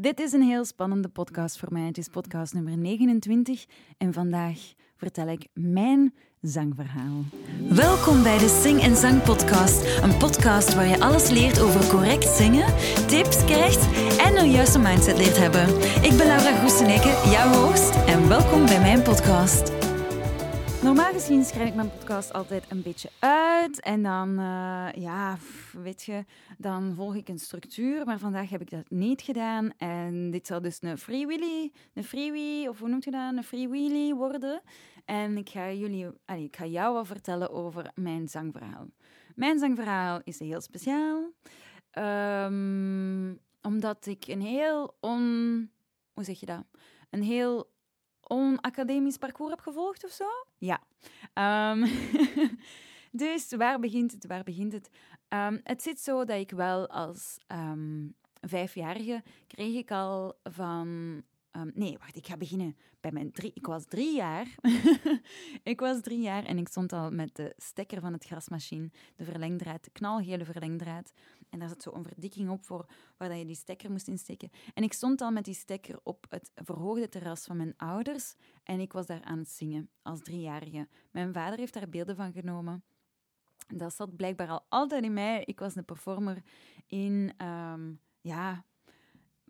Dit is een heel spannende podcast voor mij. Het is podcast nummer 29 en vandaag vertel ik mijn zangverhaal. Welkom bij de Sing en Zang Podcast. Een podcast waar je alles leert over correct zingen, tips krijgt en een juiste mindset leert hebben. Ik ben Laura Groeseneke, jouw host, en welkom bij mijn podcast. Normaal gezien schrijf ik mijn podcast altijd een beetje uit en dan, uh, ja, weet je, dan volg ik een structuur, maar vandaag heb ik dat niet gedaan en dit zal dus een freewheelie, een freewheel, of hoe noemt je dat, een freewheelie worden. En ik ga, jullie, ik ga jou wat vertellen over mijn zangverhaal. Mijn zangverhaal is heel speciaal, um, omdat ik een heel on... Hoe zeg je dat? Een heel onacademisch parcours heb gevolgd of zo. Ja. Um, dus waar begint het? Waar begint het? Um, het zit zo dat ik wel als um, vijfjarige kreeg ik al van nee, wacht, ik ga beginnen bij mijn drie. Ik was drie jaar. ik was drie jaar en ik stond al met de stekker van het grasmachine, de verlengdraad, de knalgele verlengdraad. En daar zat zo een verdikking op voor waar je die stekker moest insteken. En ik stond al met die stekker op het verhoogde terras van mijn ouders en ik was daar aan het zingen als driejarige. Mijn vader heeft daar beelden van genomen. Dat zat blijkbaar al altijd in mij. Ik was een performer in, um, ja,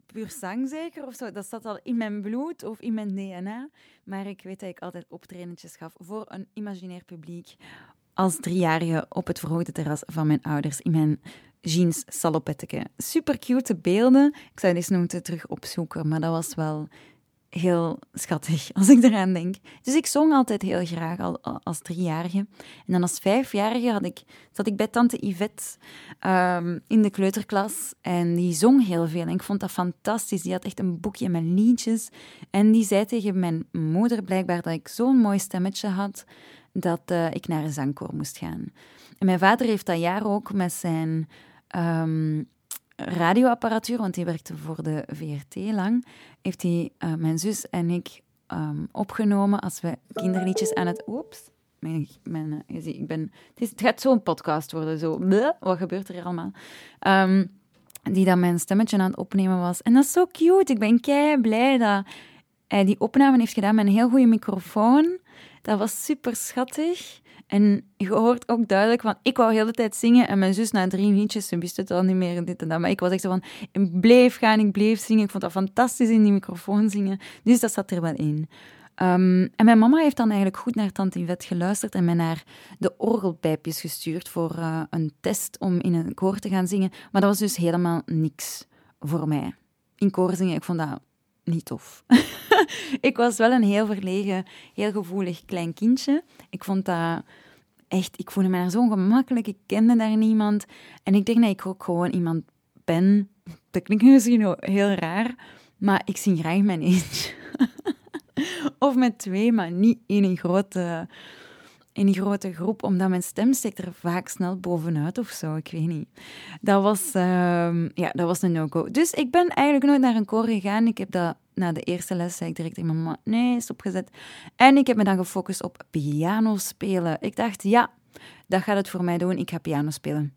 puur zang zeker of zo. Dat zat al in mijn bloed of in mijn DNA. Maar ik weet dat ik altijd optredentjes gaf voor een imaginair publiek. Als driejarige op het verhoogde terras van mijn ouders in mijn jeans salopetteke. Super cute beelden. Ik zou deze moeten terug opzoeken, maar dat was wel heel schattig als ik eraan denk. Dus ik zong altijd heel graag al als driejarige. En dan als vijfjarige had ik, zat ik bij tante Yvette um, in de kleuterklas en die zong heel veel. En ik vond dat fantastisch. Die had echt een boekje met liedjes. En die zei tegen mijn moeder blijkbaar dat ik zo'n mooi stemmetje had dat uh, ik naar een zangkoor moest gaan. En mijn vader heeft dat jaar ook met zijn um, radioapparatuur, want hij werkte voor de VRT lang, heeft hij uh, mijn zus en ik um, opgenomen als we kinderliedjes aan het... Oeps. Mijn, ziet, ik ben, het, is, het gaat zo'n podcast worden, zo... Wat gebeurt er allemaal? Um, die dan mijn stemmetje aan het opnemen was. En dat is zo cute. Ik ben kei blij dat hij die opname heeft gedaan met een heel goede microfoon. Dat was super schattig. En je hoort ook duidelijk van, ik wou de hele tijd zingen en mijn zus na drie liedjes, ze wist het al niet meer, dit en dat. Maar ik was echt zo van, ik bleef gaan, ik bleef zingen. Ik vond dat fantastisch in die microfoon zingen. Dus dat zat er wel in. Um, en mijn mama heeft dan eigenlijk goed naar Tante Yvette geluisterd en mij naar de orgelpijpjes gestuurd voor uh, een test om in een koor te gaan zingen. Maar dat was dus helemaal niks voor mij. In koor zingen, ik vond dat niet tof. ik was wel een heel verlegen, heel gevoelig klein kindje. Ik vond dat echt, ik voelde me daar zo gemakkelijk. Ik kende daar niemand. En ik denk dat ik ook gewoon iemand ben. Dat klinkt misschien heel raar, maar ik zing graag mijn eentje. of met twee, maar niet in een grote in grote groep, omdat mijn stem steekt er vaak snel bovenuit of zo. Ik weet niet. Dat was, uh, ja, dat was een no-go. Dus ik ben eigenlijk nooit naar een koor gegaan. Ik heb dat na de eerste les zei ik direct tegen mama, nee, stopgezet. En ik heb me dan gefocust op piano spelen. Ik dacht, ja, dat gaat het voor mij doen. Ik ga piano spelen.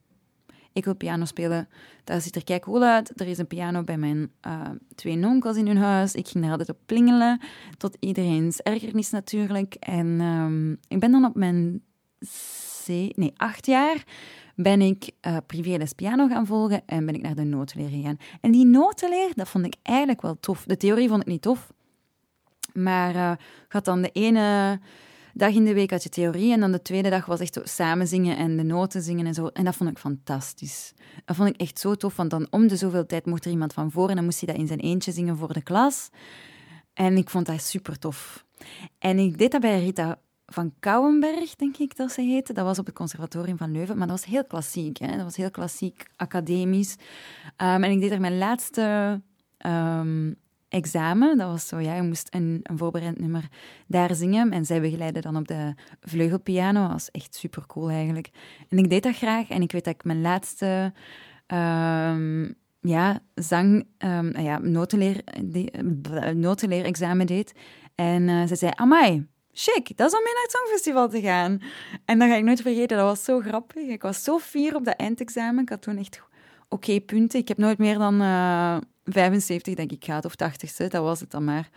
Ik wil piano spelen. Dat ziet er kijk cool uit. Er is een piano bij mijn uh, twee nonkels in hun huis. Ik ging daar altijd op plingelen. Tot iedereen's ergernis natuurlijk. En um, ik ben dan op mijn nee, acht jaar ben ik uh, privéles piano gaan volgen en ben ik naar de notenleer gegaan. En die notenleer, dat vond ik eigenlijk wel tof. De theorie vond ik niet tof. Maar uh, had dan de ene dag in de week had je theorie en dan de tweede dag was echt zo samen zingen en de noten zingen en zo. En dat vond ik fantastisch. Dat vond ik echt zo tof, want dan om de zoveel tijd mocht er iemand van voor en dan moest hij dat in zijn eentje zingen voor de klas. En ik vond dat super tof. En ik deed dat bij Rita van Kouwenberg, denk ik dat ze heette. Dat was op het conservatorium van Leuven, maar dat was heel klassiek. Hè? Dat was heel klassiek, academisch. Um, en ik deed er mijn laatste um, examen. Dat was zo, ja, je moest een, een voorbereid nummer daar zingen. En zij begeleidde dan op de vleugelpiano. Dat was echt super cool eigenlijk. En ik deed dat graag. En ik weet dat ik mijn laatste um, ja, zang, um, ja, notenleer, die, notenleer-examen deed. En uh, ze zei, amai, chic, dat is om mee naar het Songfestival te gaan. En dat ga ik nooit vergeten, dat was zo grappig. Ik was zo fier op dat eindexamen. Ik had toen echt oké punten. Ik heb nooit meer dan... Uh, 75 denk ik gaat, of 80 dat was het dan maar.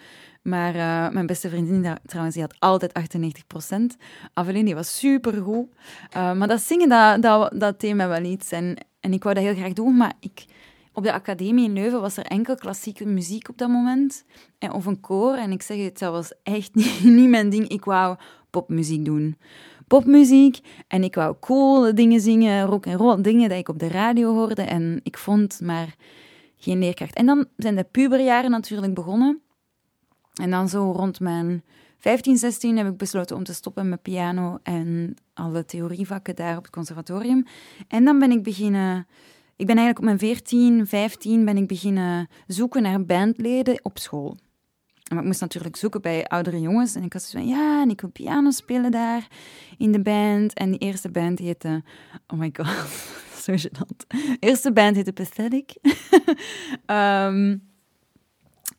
Maar uh, mijn beste vriendin trouwens, die had altijd 98 procent. Aveline, die was supergoed. Uh, maar dat zingen, dat, dat, dat wel iets. En, en ik wou dat heel graag doen, maar ik, op de academie in Leuven was er enkel klassieke muziek op dat moment. En, of een koor. En ik zeg het, dat was echt niet, niet mijn ding. Ik wou popmuziek doen popmuziek. En ik wou coole dingen zingen, rock en roll, dingen die ik op de radio hoorde. En ik vond maar geen leerkracht. En dan zijn de puberjaren natuurlijk begonnen. En dan zo rond mijn 15, 16 heb ik besloten om te stoppen met piano en alle theorievakken daar op het conservatorium. En dan ben ik beginnen... Ik ben eigenlijk op mijn 14, 15 ben ik beginnen zoeken naar bandleden op school. Maar ik moest natuurlijk zoeken bij oudere jongens. En ik had zo van, ja, en ik wil piano spelen daar in de band. En die eerste band heette... Oh my god, zo gênant. De eerste band heette Pathetic. um,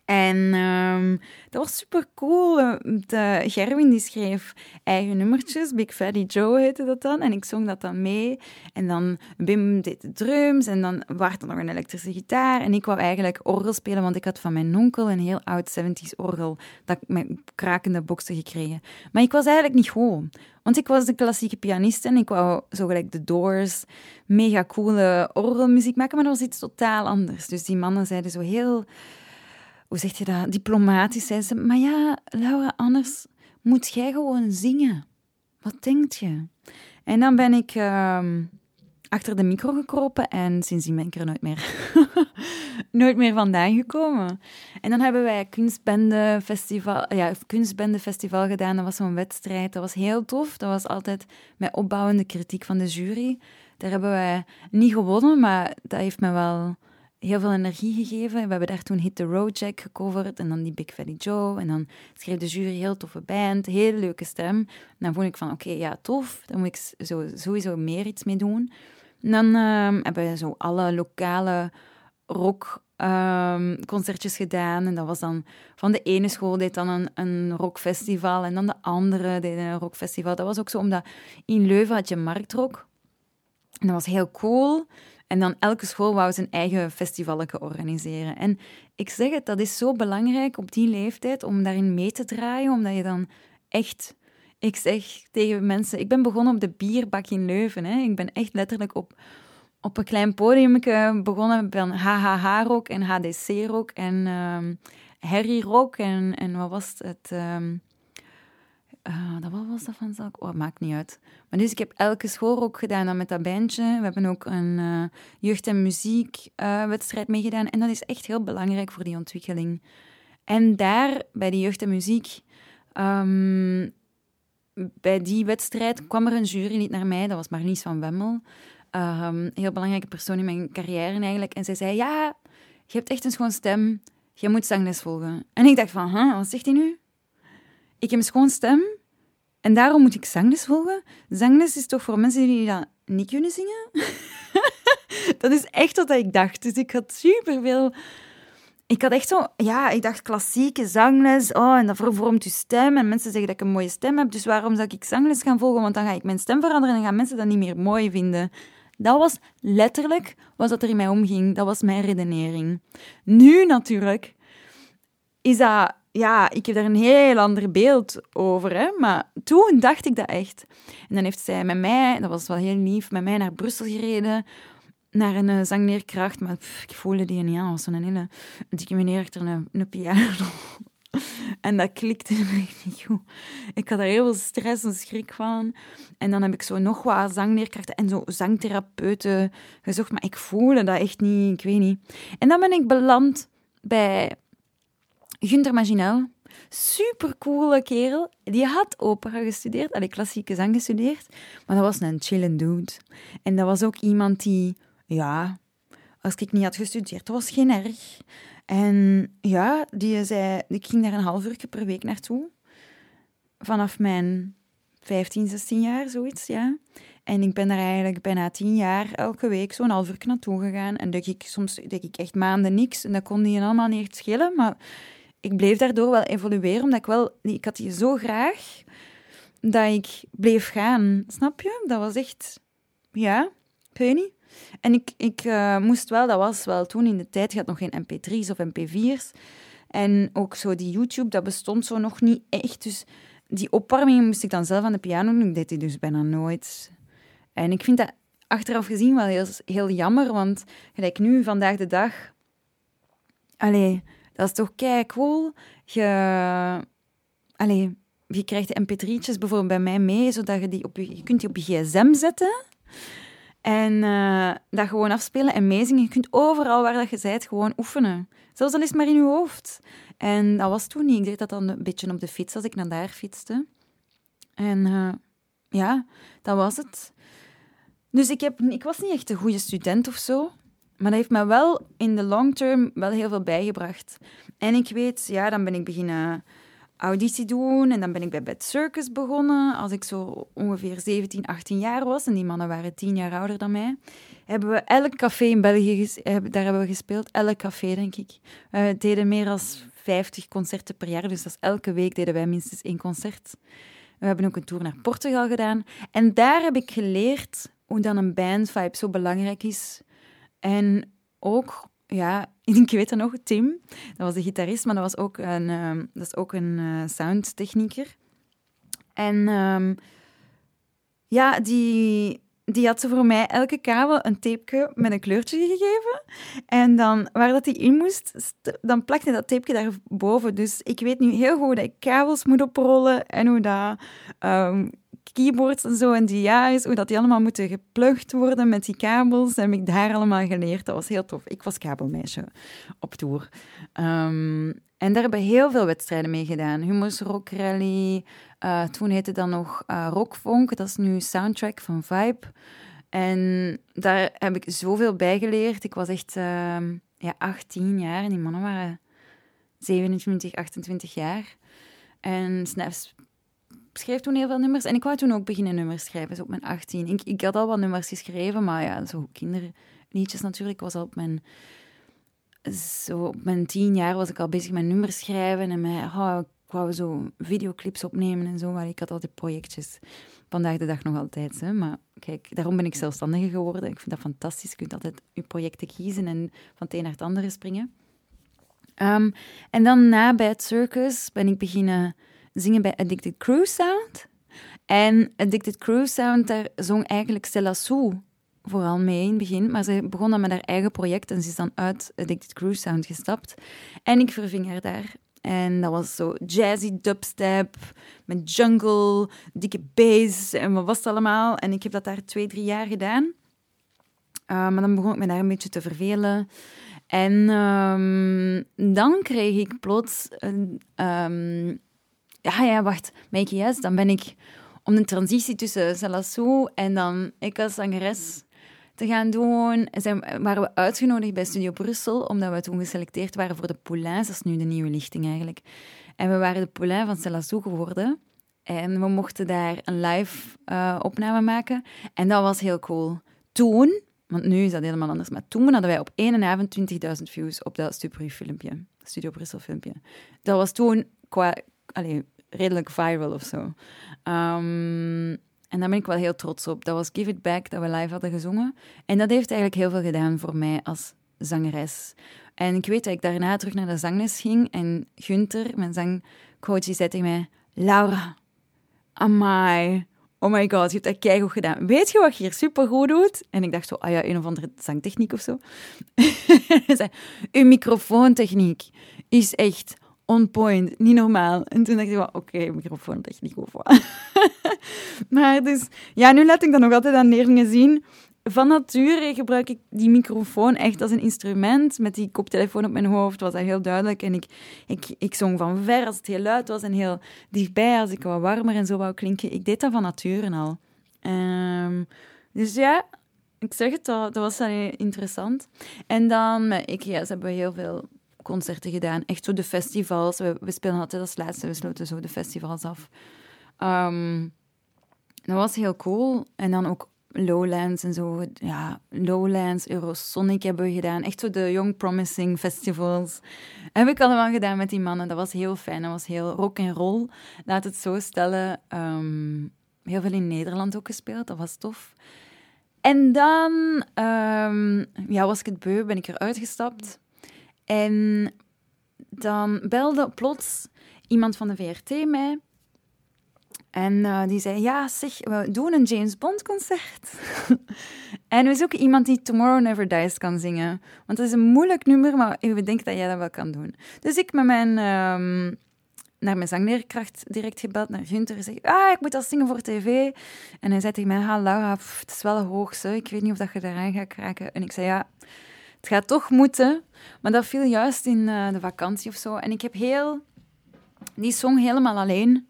En um, dat was super cool. De Gerwin die schreef eigen nummertjes. Big Fatty Joe heette dat dan. En ik zong dat dan mee. En dan Bim deed de drums. En dan was er nog een elektrische gitaar. En ik wou eigenlijk orgel spelen, want ik had van mijn onkel een heel oud 70s orgel. Dat met krakende boksen gekregen. Maar ik was eigenlijk niet goed. Want ik was de klassieke pianist en ik wou zo gelijk de Doors mega coole orgelmuziek maken. Maar dat was iets totaal anders. Dus die mannen zeiden zo heel hoe zeg je dat, diplomatisch ze. Maar ja, Laura, anders moet jij gewoon zingen. Wat denk je? En dan ben ik ehm, achter de micro gekropen en sindsdien ben ik er nooit meer, nooit meer vandaan gekomen. En dan hebben wij kunstbende festival, ja, kunstbende festival gedaan. Dat was zo'n wedstrijd. Dat was heel tof. Dat was altijd met opbouwende kritiek van de jury. Daar hebben wij niet gewonnen, maar dat heeft me wel heel veel energie gegeven. We hebben daar toen Hit the Road Jack gecoverd en dan die Big Fatty Joe. En dan schreef de jury heel toffe band, hele leuke stem. Dan vond ik van, oké, ja, tof. Dan moet ik zo, sowieso meer iets mee doen. En dan um, hebben we zo alle lokale rockconcertjes ehm, gedaan. En dat was dan van de ene school deed dan een, een rockfestival en dan de andere deed een rockfestival. Dat was ook zo omdat in Leuven had je marktrock. En dat was heel cool. En dan elke school wou zijn eigen festivalen organiseren. En ik zeg het, dat is zo belangrijk op die leeftijd om daarin mee te draaien, omdat je dan echt... Ik zeg tegen mensen, ik ben begonnen op de bierbak in Leuven. Hè. Ik ben echt letterlijk op, op een klein podium begonnen van HHH-rock en HDC-rock en um, Harry-rock en, en wat was het... Um, uh, dat, wat was dat van zaak? Oh, maakt niet uit. Maar dus ik heb elke school ook gedaan dan met dat bandje. We hebben ook een uh, jeugd- en muziekwedstrijd uh, meegedaan. En dat is echt heel belangrijk voor die ontwikkeling. En daar, bij die jeugd en muziek, um, bij die wedstrijd kwam er een jurylid naar mij. Dat was Marlies van Wemmel. Um, heel belangrijke persoon in mijn carrière eigenlijk. En zij zei, ja, je hebt echt een schoon stem. Je moet zangles volgen. En ik dacht van, wat zegt hij nu? Ik heb een schoon stem en daarom moet ik zangles volgen. Zangles is toch voor mensen die dat niet kunnen zingen? dat is echt wat ik dacht. Dus ik had superveel... Ik had echt zo... Ja, ik dacht klassieke zangles. Oh, en dat vormt je stem. En mensen zeggen dat ik een mooie stem heb. Dus waarom zou ik zangles gaan volgen? Want dan ga ik mijn stem veranderen en gaan mensen dat niet meer mooi vinden. Dat was letterlijk wat er in mij omging. Dat was mijn redenering. Nu natuurlijk is dat ja, ik heb daar een heel ander beeld over. Hè? Maar toen dacht ik dat echt. En dan heeft zij met mij, dat was wel heel lief, met mij naar Brussel gereden. Naar een uh, zangleerkracht. Maar ik voelde die niet aan. Was zo'n hele dikke meneer achter een, een piano. en dat klikte echt niet goed. Ik had er heel veel stress en schrik van. En dan heb ik zo nog wat zangleerkrachten en zo zangtherapeuten gezocht. Maar ik voelde dat echt niet. Ik weet niet. En dan ben ik beland bij Gunther Maginel, supercoole kerel. Die had opera gestudeerd, allee, klassieke zang gestudeerd. Maar dat was een chillen dude. En dat was ook iemand die, ja, als ik niet had gestudeerd, was geen erg. En ja, die zei, ik ging daar een half uur per week naartoe. Vanaf mijn 15, 16 jaar, zoiets, ja. En ik ben daar eigenlijk bijna tien jaar elke week zo'n half uur naartoe gegaan. En dat ik, soms deed ik echt maanden niks. En dat kon die allemaal niet echt schelen. Maar ik bleef daardoor wel evolueren, omdat ik wel... Ik had die zo graag dat ik bleef gaan. Snap je? Dat was echt... Ja, ik. En ik, ik eh, moest wel, dat was wel toen in de tijd, je had nog geen mp3's of mp4's. En ook zo die YouTube, dat bestond zo nog niet echt. Dus die opwarming moest ik dan zelf aan de piano doen. Ik deed die dus bijna nooit. En ik vind dat achteraf gezien wel heel, heel jammer, want gelijk nu, vandaag de dag... Allee, dat is toch kei cool. Je... Allee, je krijgt de mp3'tjes bijvoorbeeld bij mij mee, zodat je die op je, je kunt die op je gsm zetten. En uh, dat gewoon afspelen en meezingen. Je kunt overal waar dat je bent gewoon oefenen. Zelfs al is het maar in je hoofd. En dat was toen niet. Ik deed dat dan een beetje op de fiets als ik naar daar fietste. En uh, ja, dat was het. Dus ik, heb, ik was niet echt een goede student of zo. Maar dat heeft me wel in de long term wel heel veel bijgebracht. En ik weet, ja, dan ben ik beginnen auditie doen. En dan ben ik bij Bad Circus begonnen, als ik zo ongeveer 17, 18 jaar was. En die mannen waren 10 jaar ouder dan mij. Hebben we elk café in België, daar hebben we gespeeld. Elk café, denk ik. We deden meer dan 50 concerten per jaar, dus dat is elke week deden wij minstens één concert. We hebben ook een tour naar Portugal gedaan. En daar heb ik geleerd hoe dan een bandvibe zo belangrijk is. En ook ja, ik weet het nog, Tim. Dat was de gitarist, maar dat was ook een, uh, dat is ook een uh, soundtechnieker. En um, ja, die, die had ze voor mij elke kabel een tapeje met een kleurtje gegeven. En dan, waar dat die in moest, dan plakte dat tapeje daarboven. Dus ik weet nu heel goed dat ik kabels moet oprollen en hoe dat um, keyboards en zo en die is, hoe dat die allemaal moeten geplukt worden met die kabels, heb ik daar allemaal geleerd. Dat was heel tof. Ik was kabelmeisje op tour. Um, en daar hebben heel veel wedstrijden mee gedaan. Humus Rock Rally, uh, toen heette dat nog uh, Rockfunk, dat is nu soundtrack van Vibe. En daar heb ik zoveel bij geleerd. Ik was echt uh, ja, 18 jaar en die mannen waren 27, 28 jaar. En Snaps schreef toen heel veel nummers. En ik wou toen ook beginnen nummers schrijven, op mijn 18. Ik, ik had al wat nummers geschreven, maar ja, zo kinderliedjes natuurlijk. Ik was al op mijn... Zo op mijn tien jaar was ik al bezig met nummers schrijven en met... Oh, ik wou zo videoclips opnemen en zo. Maar ik had altijd projectjes. Vandaag de dag nog altijd. Hè. Maar kijk, daarom ben ik zelfstandige geworden. Ik vind dat fantastisch. Je kunt altijd je projecten kiezen en van het een naar het andere springen. Um, en dan na bij het circus ben ik beginnen zingen bij Addicted Crew Sound. En Addicted Crew Sound, daar zong eigenlijk Stella Sue vooral mee in het begin. Maar ze begon dan met haar eigen project en ze is dan uit Addicted Crew Sound gestapt. En ik verving haar daar. En dat was zo jazzy dubstep, met jungle, dikke bass en wat was het allemaal. En ik heb dat daar twee, drie jaar gedaan. Uh, maar dan begon ik me daar een beetje te vervelen. En um, dan kreeg ik plots een, um, ja, ja, wacht, Mikey Yes, dan ben ik om de transitie tussen Salasso en dan ik als zangeres te gaan doen. Waren we uitgenodigd bij Studio Brussel, omdat we toen geselecteerd waren voor de Poulains. Dat is nu de nieuwe lichting eigenlijk. En we waren de Poulain van Salasso geworden. En we mochten daar een live uh, opname maken. En dat was heel cool. Toen, want nu is dat helemaal anders, maar toen hadden wij op één avond 20.000 views op dat Studio filmpje. Studio Brussel filmpje. Dat was toen qua... Allee, redelijk viral of zo. Um, en daar ben ik wel heel trots op. Dat was Give It Back, dat we live hadden gezongen. En dat heeft eigenlijk heel veel gedaan voor mij als zangeres. En ik weet dat ik daarna terug naar de zangles ging. En Gunther, mijn zangcoach, die zei tegen mij... Laura, amai, oh my god, je hebt dat keigoed gedaan. Weet je wat je hier supergoed doet? En ik dacht zo, ah ja, een of andere zangtechniek of zo. Uw microfoontechniek is echt on point, niet normaal. En toen dacht ik, oké, okay, microfoon techniek of wat. maar dus, ja, nu laat ik dat nog altijd aan leerlingen zien. Van nature gebruik ik die microfoon echt als een instrument. Met die koptelefoon op mijn hoofd was dat heel duidelijk. En ik, ik, ik zong van ver als het heel luid was en heel dichtbij als ik wat warmer en zo wou klinken. Ik deed dat van nature al. Um, dus ja, ik zeg het, dat, dat was interessant. En dan met IKEA's hebben heel veel concerten gedaan. Echt zo de festivals. We, we spelen altijd als laatste, we sloten zo de festivals af. Um, dat was heel cool. En dan ook Lowlands en zo. Ja, Lowlands, Eurosonic hebben we gedaan. Echt zo de Young Promising festivals. Heb ik allemaal gedaan met die mannen. Dat was heel fijn. Dat was heel rock en roll. Laat het zo stellen. Um, heel veel in Nederland ook gespeeld. Dat was tof. En dan ehm, ja, was ik het beu, ben ik eruit gestapt. En dan belde plots iemand van de VRT mij. En eh, die zei, ja, zeg, we doen een James Bond concert. en we zoeken iemand die Tomorrow Never Dies kan zingen. Want dat is een moeilijk nummer, maar we denken dat jij dat wel kan doen. Dus ik met mijn, um, naar mijn zangleerkracht direct gebeld, naar Gunther. Zeg, ah, ik moet dat zingen voor tv. En hij zei tegen mij, ah, Laura, het is wel hoog, zo. ik weet niet of dat je daaraan gaat kraken. En ik zei, ja, het gaat toch moeten. Maar dat viel juist in uh, de vakantie of zo. En ik heb heel die song helemaal alleen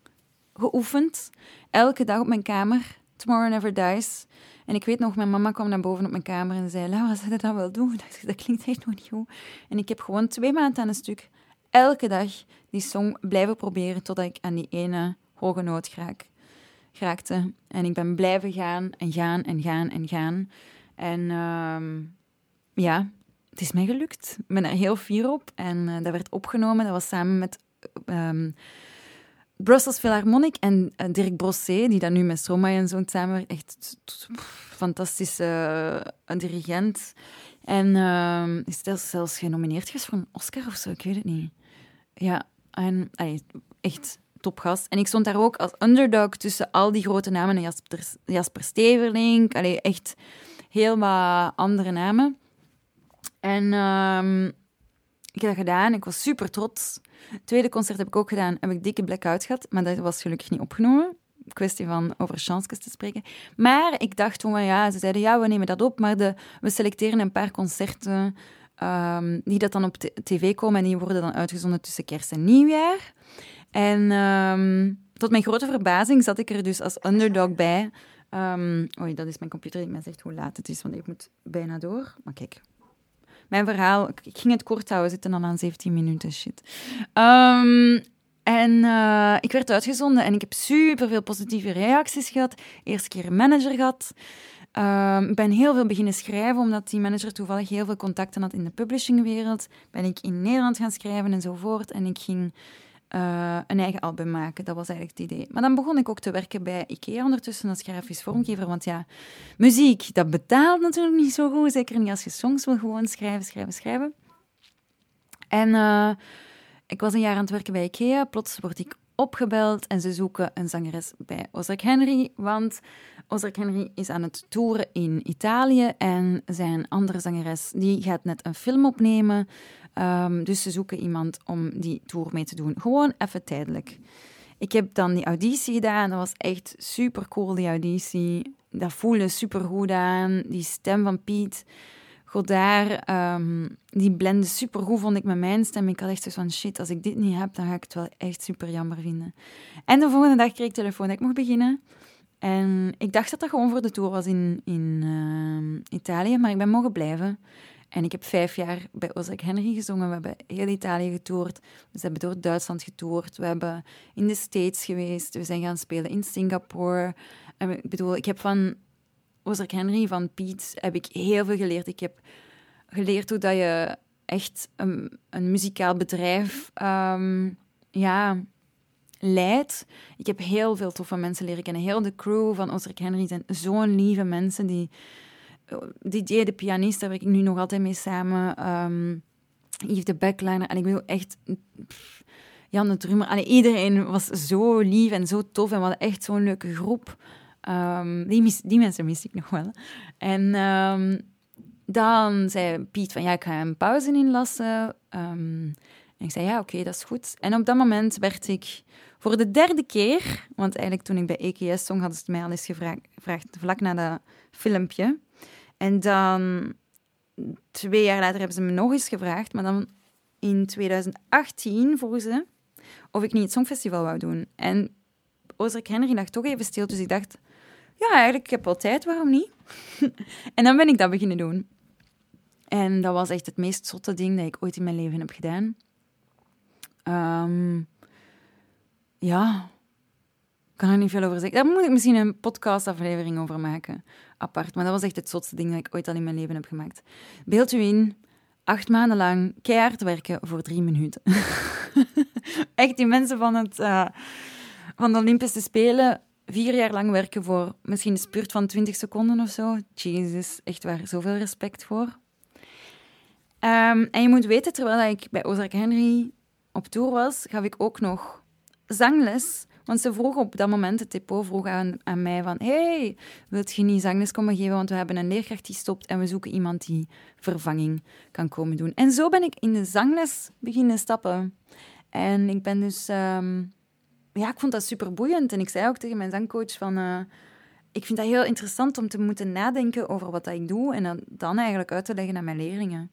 geoefend. Elke dag op mijn kamer. Tomorrow Never Dies. En ik weet nog, mijn mama kwam naar boven op mijn kamer en zei: Laura, zou je dat wel doen? Dat klinkt echt nog niet goed. En ik heb gewoon twee maanden aan een stuk elke dag die song blijven proberen totdat ik aan die ene hoge noot raak, raakte. En ik ben blijven gaan en gaan en gaan en gaan. En ehm, ja, het is mij gelukt. Ik ben er heel fier op. En uh, dat werd opgenomen. Dat was samen met um, Brussels Philharmonic en uh, Dirk Brossé, die dan nu met Stromae en zo'n samen Echt fantastische uh, dirigent. En uh, is zelfs genomineerd geweest voor een Oscar of zo, ik weet het niet. Ja, en echt topgast. En ik stond daar ook als underdog tussen al die grote namen. Jasper, Jasper Steverlink, allee, echt heel wat andere namen. En um, ik heb dat gedaan. Ik was super trots. Het tweede concert heb ik ook gedaan. Heb ik dikke blackout gehad, maar dat was gelukkig niet opgenomen. Kwestie van over chances te spreken. Maar ik dacht toen, ja, ze zeiden ja, we nemen dat op, maar we selecteren een paar concerten um, die dat dan op tv komen en die worden dan uitgezonden tussen kerst en nieuwjaar. En um, tot mijn grote verbazing zat ik er dus als underdog bij. Um, oei, dat is mijn computer die mij zegt hoe laat het is, want ik moet bijna door. Maar kijk, mijn verhaal, ik ging het kort houden, zitten al aan 17 minuten, shit. Um, en uh, ik werd uitgezonden en ik heb super veel positieve reacties gehad. Eerste keer manager gehad. Um, ik ben heel veel beginnen schrijven, omdat die manager toevallig heel veel contacten had in de publishingwereld. Ben ik in Nederland gaan schrijven enzovoort. En ik ging uh, een eigen album maken. Dat was eigenlijk het idee. Maar dan begon ik ook te werken bij IKEA ondertussen als grafisch vormgever. Want ja, muziek, dat betaalt natuurlijk niet zo goed. Zeker niet als je songs wil gewoon schrijven, schrijven, schrijven. En uh, ik was een jaar aan het werken bij IKEA. Plots word ik opgebeld en ze zoeken een zangeres bij Ozark Henry. Want Ozark Henry is aan het toeren in Italië en zijn andere zangeres die gaat net een film opnemen. Um, dus ze zoeken iemand om die tour mee te doen. Gewoon even tijdelijk. Ik heb dan die auditie gedaan. Dat was echt super cool, die auditie. Dat voelde super goed aan. Die stem van Piet Godard, um, die blende super goed, vond ik met mijn stem. Ik had echt zo van shit, als ik dit niet heb, dan ga ik het wel echt super jammer vinden. En de volgende dag kreeg ik telefoon dat ik mocht beginnen. En ik dacht dat dat gewoon voor de tour was in, in uh, Italië, maar ik ben mogen blijven. En ik heb vijf jaar bij Ozark Henry gezongen. We hebben heel Italië getoerd. We hebben door Duitsland getoerd. We hebben in de States geweest. We zijn gaan spelen in Singapore. En ik bedoel, ik heb van Ozark Henry, van Piet, heb ik heel veel geleerd. Ik heb geleerd hoe dat je echt een, een muzikaal bedrijf um, ja, leidt. Ik heb heel veel toffe mensen leren kennen. Heel de crew van Ozark Henry zijn zo'n lieve mensen die DJ, de pianist, daar werk ik nu nog altijd mee samen. Um, Yves de backliner. En ik wil echt... Jan de drummer. Iedereen was zo lief en zo tof. En we hadden echt zo'n leuke groep. Um, die, die mensen mis ik nog wel. En um, dan zei Piet van, ja, ik ga een pauze inlassen. En ik zei, ja, oké, dat is goed. En op dat moment werd ik voor de derde keer... Want eigenlijk toen ik bij EKS zong, hadden ze mij al eens gevraagd, gevraagd vlak na dat filmpje... En dan twee jaar later hebben ze me nog eens gevraagd, maar dan in 2018 vroegen ze of ik niet het Songfestival wou doen. En Ozark Henry lag toch even stil, dus ik dacht, ja, eigenlijk, ik heb wel tijd, waarom niet? en dan ben ik dat beginnen doen. En dat was echt het meest zotte ding dat ik ooit in mijn leven heb gedaan. Um, ja, kan er niet veel over zeggen. Daar moet ik misschien een podcastaflevering over maken, apart. Maar dat was echt het zotste ding dat ik ooit al in mijn leven heb gemaakt. Beeld u in, acht maanden lang keihard werken voor drie minuten. echt, die mensen van, het, uh, van de Olympische Spelen vier jaar lang werken voor misschien een spurt van 20 seconden of zo. Jezus, echt waar, zoveel respect voor. Ehm, en je moet weten, terwijl ik bij Ozark Henry op tour was, gaf ik ook nog zangles. Want ze vroeg op dat moment, het depot vroeg aan, aan mij van... Hey, wilt je niet zangles komen geven? Want we hebben een leerkracht die stopt en we zoeken iemand die vervanging kan komen doen. En zo ben ik in de zangles beginnen stappen. En ik ben dus... Ehm, ja, ik vond dat super boeiend. En ik zei ook tegen mijn zangcoach van... Uh, ik vind dat heel interessant om te moeten nadenken over wat dat ik doe en dan, dan eigenlijk uit te leggen aan mijn leerlingen.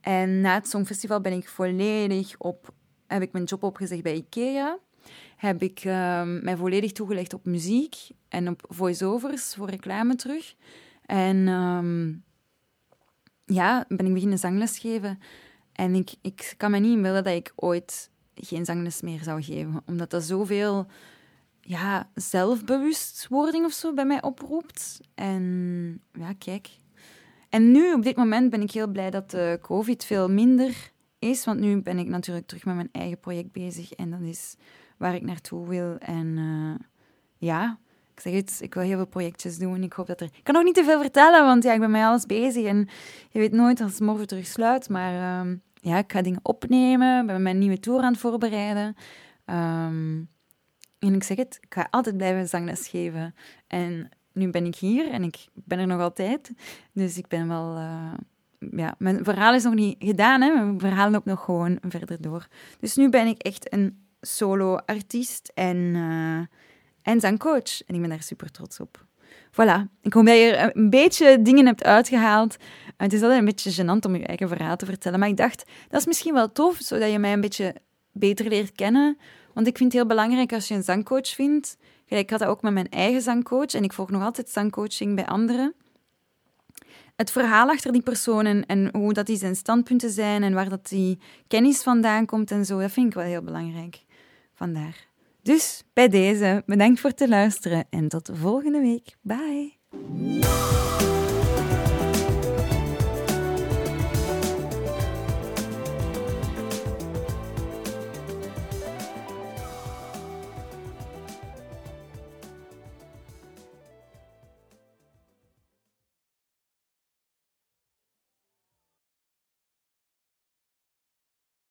En na het Songfestival ben ik volledig op... Heb ik mijn job opgezegd bij IKEA heb ik uh, mij volledig toegelegd op muziek en op voice-overs voor reclame terug. En um, ja, ben ik beginnen zangles geven. En ik, ik kan me niet inbeelden dat ik ooit geen zangles meer zou geven. Omdat dat zoveel ja, zelfbewustwording of zo bij mij oproept. En ja, kijk. En nu, op dit moment, ben ik heel blij dat de COVID veel minder is. Want nu ben ik natuurlijk terug met mijn eigen project bezig. En dat is waar ik naartoe wil. En uh, ja, ik zeg het, ik wil heel veel projectjes doen. Ik hoop dat er... Ik kan nog niet te veel vertellen, want ja, ik ben met alles bezig. En je weet nooit als het morgen terug sluit. Maar uh, ja, ik ga dingen opnemen. Ben mijn nieuwe tour aan het voorbereiden. Um, en ik zeg het, ik ga altijd blijven zangles geven. En nu ben ik hier en ik ben er nog altijd. Dus ik ben wel... Uh, ja, mijn verhaal is nog niet gedaan, hè. Mijn verhaal loopt nog gewoon verder door. Dus nu ben ik echt een solo-artiest en, uh, en zangcoach. En ik ben daar super trots op. Voilà. Ik hoop dat je een beetje dingen hebt uitgehaald. Het is altijd een beetje gênant om je eigen verhaal te vertellen. Maar ik dacht, dat is misschien wel tof, zodat je mij een beetje beter leert kennen. Want ik vind het heel belangrijk als je een zangcoach vindt. Ik had dat ook met mijn eigen zangcoach. En ik volg nog altijd zangcoaching bij anderen. Het verhaal achter die persoon en, hoe dat die zijn standpunten zijn en waar dat die kennis vandaan komt en zo, dat vind ik wel heel belangrijk vandaar. Dus bij deze, bedankt voor het luisteren en tot de volgende week. Bye!